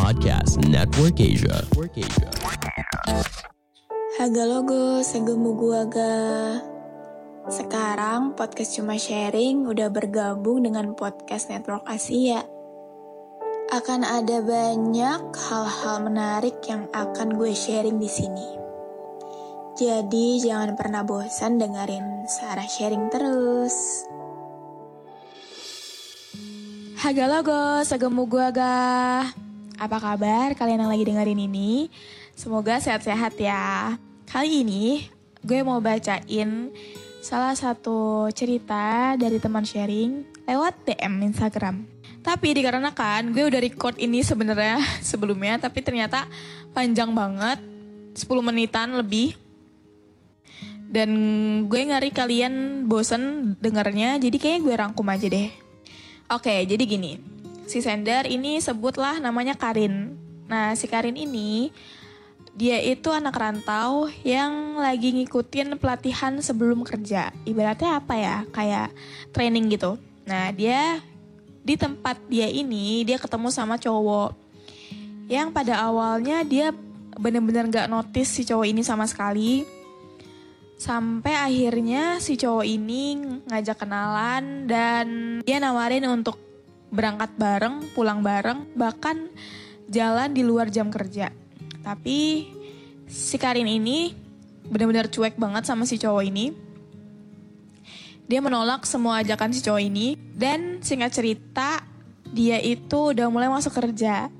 Podcast Network Asia. Network. Haga logo, segemu gua ga. Sekarang podcast cuma sharing udah bergabung dengan podcast Network Asia. Akan ada banyak hal-hal menarik yang akan gue sharing di sini. Jadi jangan pernah bosan dengerin Sarah sharing terus. Haga logo, segemu gua ga. Apa kabar kalian yang lagi dengerin ini? Semoga sehat-sehat ya. Kali ini gue mau bacain salah satu cerita dari teman sharing lewat DM Instagram. Tapi dikarenakan gue udah record ini sebenarnya sebelumnya, tapi ternyata panjang banget, 10 menitan lebih. Dan gue ngari kalian bosen dengernya, jadi kayaknya gue rangkum aja deh. Oke, jadi gini. Si sender ini sebutlah namanya Karin. Nah, si Karin ini dia itu anak rantau yang lagi ngikutin pelatihan sebelum kerja. Ibaratnya apa ya? Kayak training gitu. Nah, dia di tempat dia ini dia ketemu sama cowok yang pada awalnya dia bener-bener gak notice si cowok ini sama sekali. Sampai akhirnya si cowok ini ngajak kenalan dan dia nawarin untuk berangkat bareng, pulang bareng, bahkan jalan di luar jam kerja. Tapi si Karin ini benar-benar cuek banget sama si cowok ini. Dia menolak semua ajakan si cowok ini dan singkat cerita dia itu udah mulai masuk kerja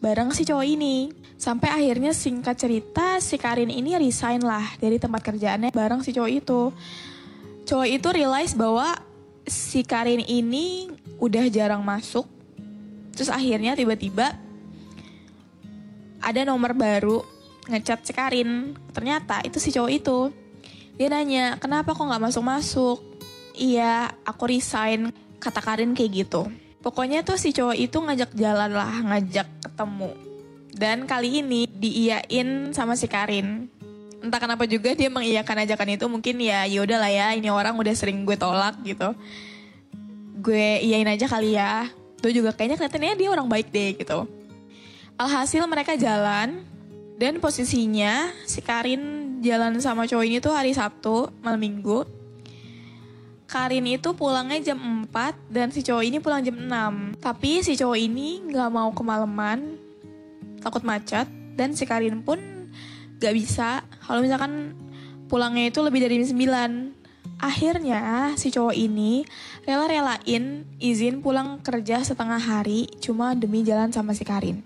bareng si cowok ini. Sampai akhirnya singkat cerita si Karin ini resign lah dari tempat kerjaannya bareng si cowok itu. Cowok itu realize bahwa si Karin ini udah jarang masuk. Terus akhirnya tiba-tiba ada nomor baru ngechat si Karin. Ternyata itu si cowok itu. Dia nanya, kenapa kok gak masuk-masuk? Iya, aku resign. Kata Karin kayak gitu. Pokoknya tuh si cowok itu ngajak jalan lah, ngajak ketemu. Dan kali ini diiyain sama si Karin. Entah kenapa juga dia mengiyakan ajakan itu mungkin ya yaudah lah ya ini orang udah sering gue tolak gitu. Gue iyain aja kali ya. Tuh juga kayaknya kelihatannya dia orang baik deh gitu. Alhasil mereka jalan dan posisinya si Karin jalan sama cowok ini tuh hari Sabtu malam minggu. Karin itu pulangnya jam 4 dan si cowok ini pulang jam 6. Tapi si cowok ini gak mau kemalaman, takut macet dan si Karin pun gak bisa kalau misalkan pulangnya itu lebih dari jam 9. Akhirnya si cowok ini rela-relain izin pulang kerja setengah hari cuma demi jalan sama si Karin.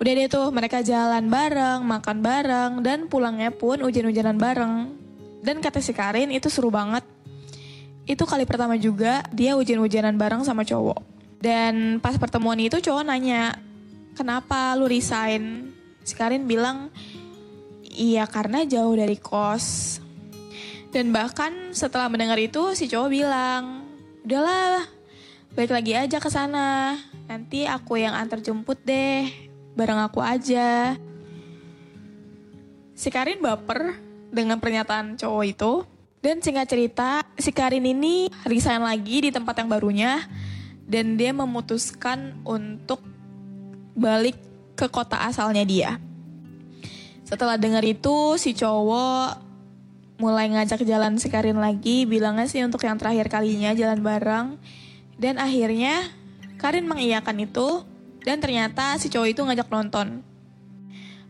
Udah deh tuh mereka jalan bareng, makan bareng, dan pulangnya pun hujan-hujanan bareng. Dan kata si Karin itu seru banget. Itu kali pertama juga dia hujan-hujanan bareng sama cowok. Dan pas pertemuan itu cowok nanya, kenapa lu resign? Si Karin bilang, iya karena jauh dari kos. Dan bahkan setelah mendengar itu si cowok bilang, udahlah balik lagi aja ke sana. Nanti aku yang antar jemput deh, bareng aku aja. Si Karin baper dengan pernyataan cowok itu. Dan singkat cerita, si Karin ini resign lagi di tempat yang barunya. Dan dia memutuskan untuk balik ke kota asalnya dia. Setelah dengar itu, si cowok mulai ngajak jalan si Karin lagi. Bilangnya sih untuk yang terakhir kalinya jalan bareng. Dan akhirnya Karin mengiyakan itu. Dan ternyata si cowok itu ngajak nonton.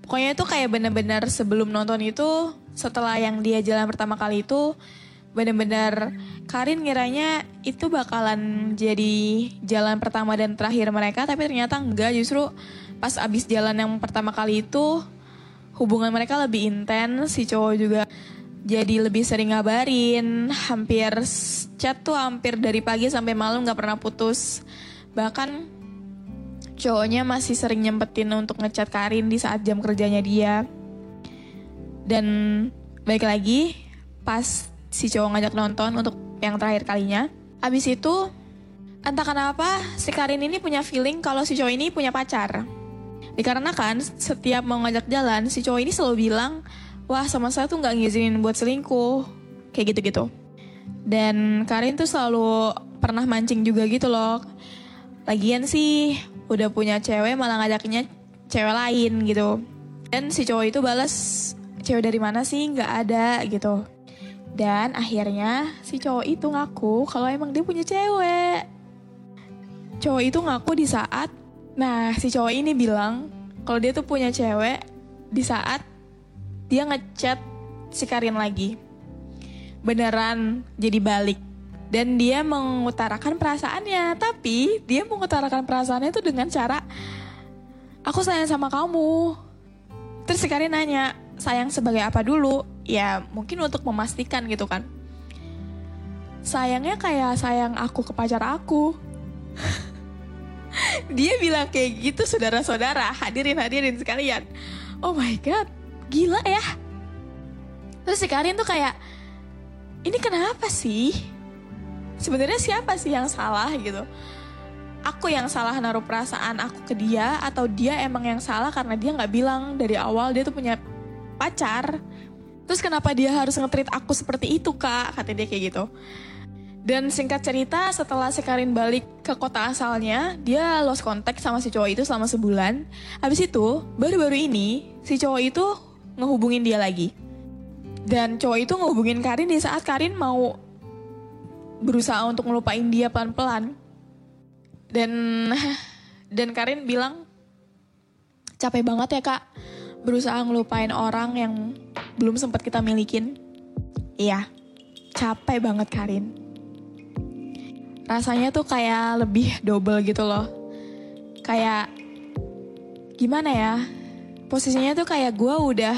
Pokoknya itu kayak bener-bener sebelum nonton itu, setelah yang dia jalan pertama kali itu, bener-bener Karin ngiranya itu bakalan jadi jalan pertama dan terakhir mereka, tapi ternyata enggak, justru pas abis jalan yang pertama kali itu, hubungan mereka lebih intens, si cowok juga jadi lebih sering ngabarin, hampir chat tuh hampir dari pagi sampai malam nggak pernah putus. Bahkan cowoknya masih sering nyempetin untuk ngechat Karin di saat jam kerjanya dia. Dan baik lagi pas si cowok ngajak nonton untuk yang terakhir kalinya. Abis itu entah kenapa si Karin ini punya feeling kalau si cowok ini punya pacar. Dikarenakan setiap mau ngajak jalan si cowok ini selalu bilang, wah sama saya tuh nggak ngizinin buat selingkuh, kayak gitu-gitu. Dan Karin tuh selalu pernah mancing juga gitu loh. Lagian sih udah punya cewek malah ngajaknya cewek lain gitu. Dan si cowok itu balas cewek dari mana sih nggak ada gitu. Dan akhirnya si cowok itu ngaku kalau emang dia punya cewek. Cowok itu ngaku di saat, nah si cowok ini bilang kalau dia tuh punya cewek di saat dia ngechat si Karin lagi. Beneran jadi balik. Dan dia mengutarakan perasaannya, tapi dia mengutarakan perasaannya itu dengan cara aku sayang sama kamu. Terus si Karin nanya, sayang sebagai apa dulu? Ya mungkin untuk memastikan gitu kan. Sayangnya kayak sayang aku ke pacar aku. Dia bilang kayak gitu saudara-saudara, hadirin-hadirin sekalian. Oh my god, gila ya. Terus si Karin tuh kayak, ini kenapa sih? Sebenarnya siapa sih yang salah gitu? Aku yang salah naruh perasaan aku ke dia atau dia emang yang salah karena dia nggak bilang dari awal dia tuh punya pacar. Terus kenapa dia harus ngetrit aku seperti itu kak? Kata dia kayak gitu. Dan singkat cerita setelah si Karin balik ke kota asalnya, dia lost contact sama si cowok itu selama sebulan. Habis itu, baru-baru ini, si cowok itu ngehubungin dia lagi. Dan cowok itu ngehubungin Karin di saat Karin mau berusaha untuk ngelupain dia pelan-pelan. Dan dan Karin bilang, capek banget ya kak, berusaha ngelupain orang yang belum sempat kita milikin. Iya, capek banget Karin rasanya tuh kayak lebih double gitu loh. Kayak gimana ya? Posisinya tuh kayak gue udah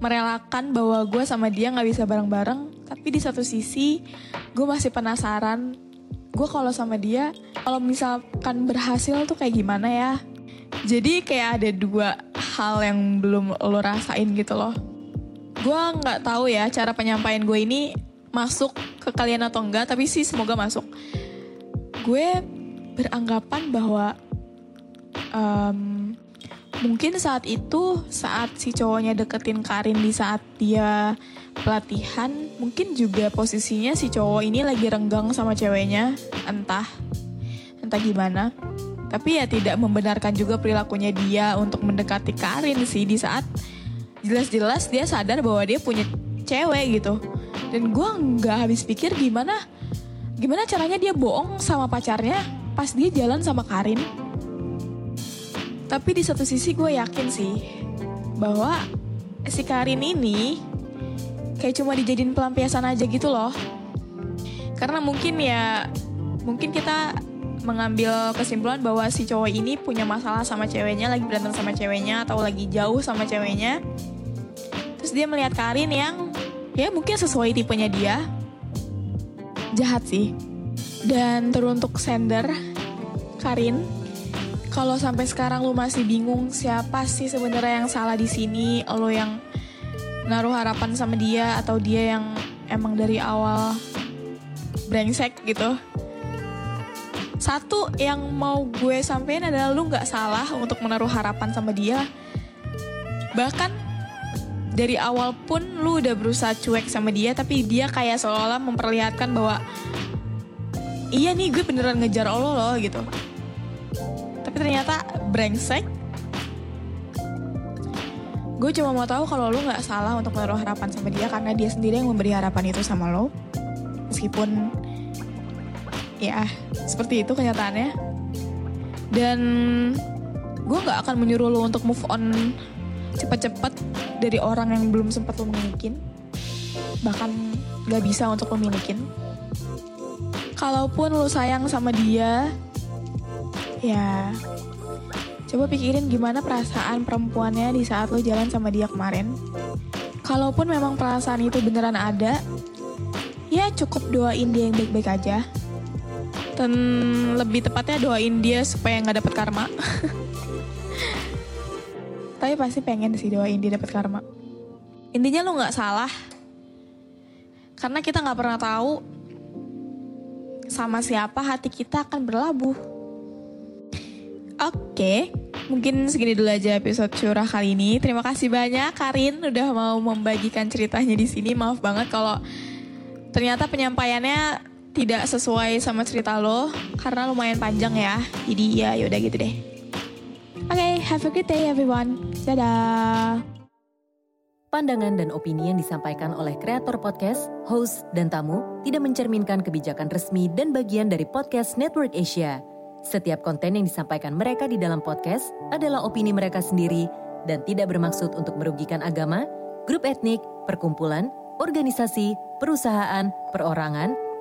merelakan bahwa gue sama dia nggak bisa bareng-bareng, tapi di satu sisi gue masih penasaran. Gue kalau sama dia, kalau misalkan berhasil tuh kayak gimana ya? Jadi kayak ada dua hal yang belum lo rasain gitu loh. Gue nggak tahu ya cara penyampaian gue ini masuk ke kalian atau enggak, tapi sih semoga masuk. Gue beranggapan bahwa em, mungkin saat itu saat si cowoknya deketin Karin di saat dia pelatihan, mungkin juga posisinya si cowok ini lagi renggang sama ceweknya, entah entah gimana. Tapi ya tidak membenarkan juga perilakunya dia untuk mendekati Karin sih di saat jelas-jelas dia sadar bahwa dia punya cewek gitu. Dan gue nggak habis pikir gimana gimana caranya dia bohong sama pacarnya pas dia jalan sama Karin. Tapi di satu sisi gue yakin sih bahwa si Karin ini kayak cuma dijadiin pelampiasan aja gitu loh. Karena mungkin ya mungkin kita mengambil kesimpulan bahwa si cowok ini punya masalah sama ceweknya, lagi berantem sama ceweknya atau lagi jauh sama ceweknya. Terus dia melihat Karin yang ya mungkin sesuai tipenya dia. Jahat sih. Dan teruntuk sender Karin, kalau sampai sekarang lu masih bingung siapa sih sebenarnya yang salah di sini, lo yang naruh harapan sama dia atau dia yang emang dari awal brengsek gitu. Satu yang mau gue sampein adalah lu nggak salah untuk menaruh harapan sama dia. Bahkan dari awal pun lu udah berusaha cuek sama dia, tapi dia kayak seolah-olah memperlihatkan bahwa iya nih gue beneran ngejar lo loh gitu. Tapi ternyata brengsek. Gue cuma mau tahu kalau lu nggak salah untuk menaruh harapan sama dia karena dia sendiri yang memberi harapan itu sama lo. Meskipun ya seperti itu kenyataannya. Dan gue nggak akan menyuruh lo untuk move on cepet-cepet dari orang yang belum sempat lo milikin. Bahkan gak bisa untuk lo kalaupun lo sayang sama dia ya coba pikirin gimana perasaan perempuannya di saat lo jalan sama dia kemarin. Kalaupun memang perasaan itu beneran ada, ya cukup doain dia yang baik-baik aja. Dan lebih tepatnya doain dia supaya nggak dapet karma. Tapi pasti pengen sih doain dia dapet karma. Intinya lu nggak salah. Karena kita nggak pernah tahu sama siapa hati kita akan berlabuh. Oke, mungkin segini dulu aja episode curah kali ini. Terima kasih banyak Karin udah mau membagikan ceritanya di sini. Maaf banget kalau ternyata penyampaiannya tidak sesuai sama cerita lo karena lumayan panjang ya. Jadi ya yaudah gitu deh. Oke, okay, have a good day everyone. Dadah. Pandangan dan opini yang disampaikan oleh kreator podcast, host, dan tamu tidak mencerminkan kebijakan resmi dan bagian dari podcast Network Asia. Setiap konten yang disampaikan mereka di dalam podcast adalah opini mereka sendiri dan tidak bermaksud untuk merugikan agama, grup etnik, perkumpulan, organisasi, perusahaan, perorangan,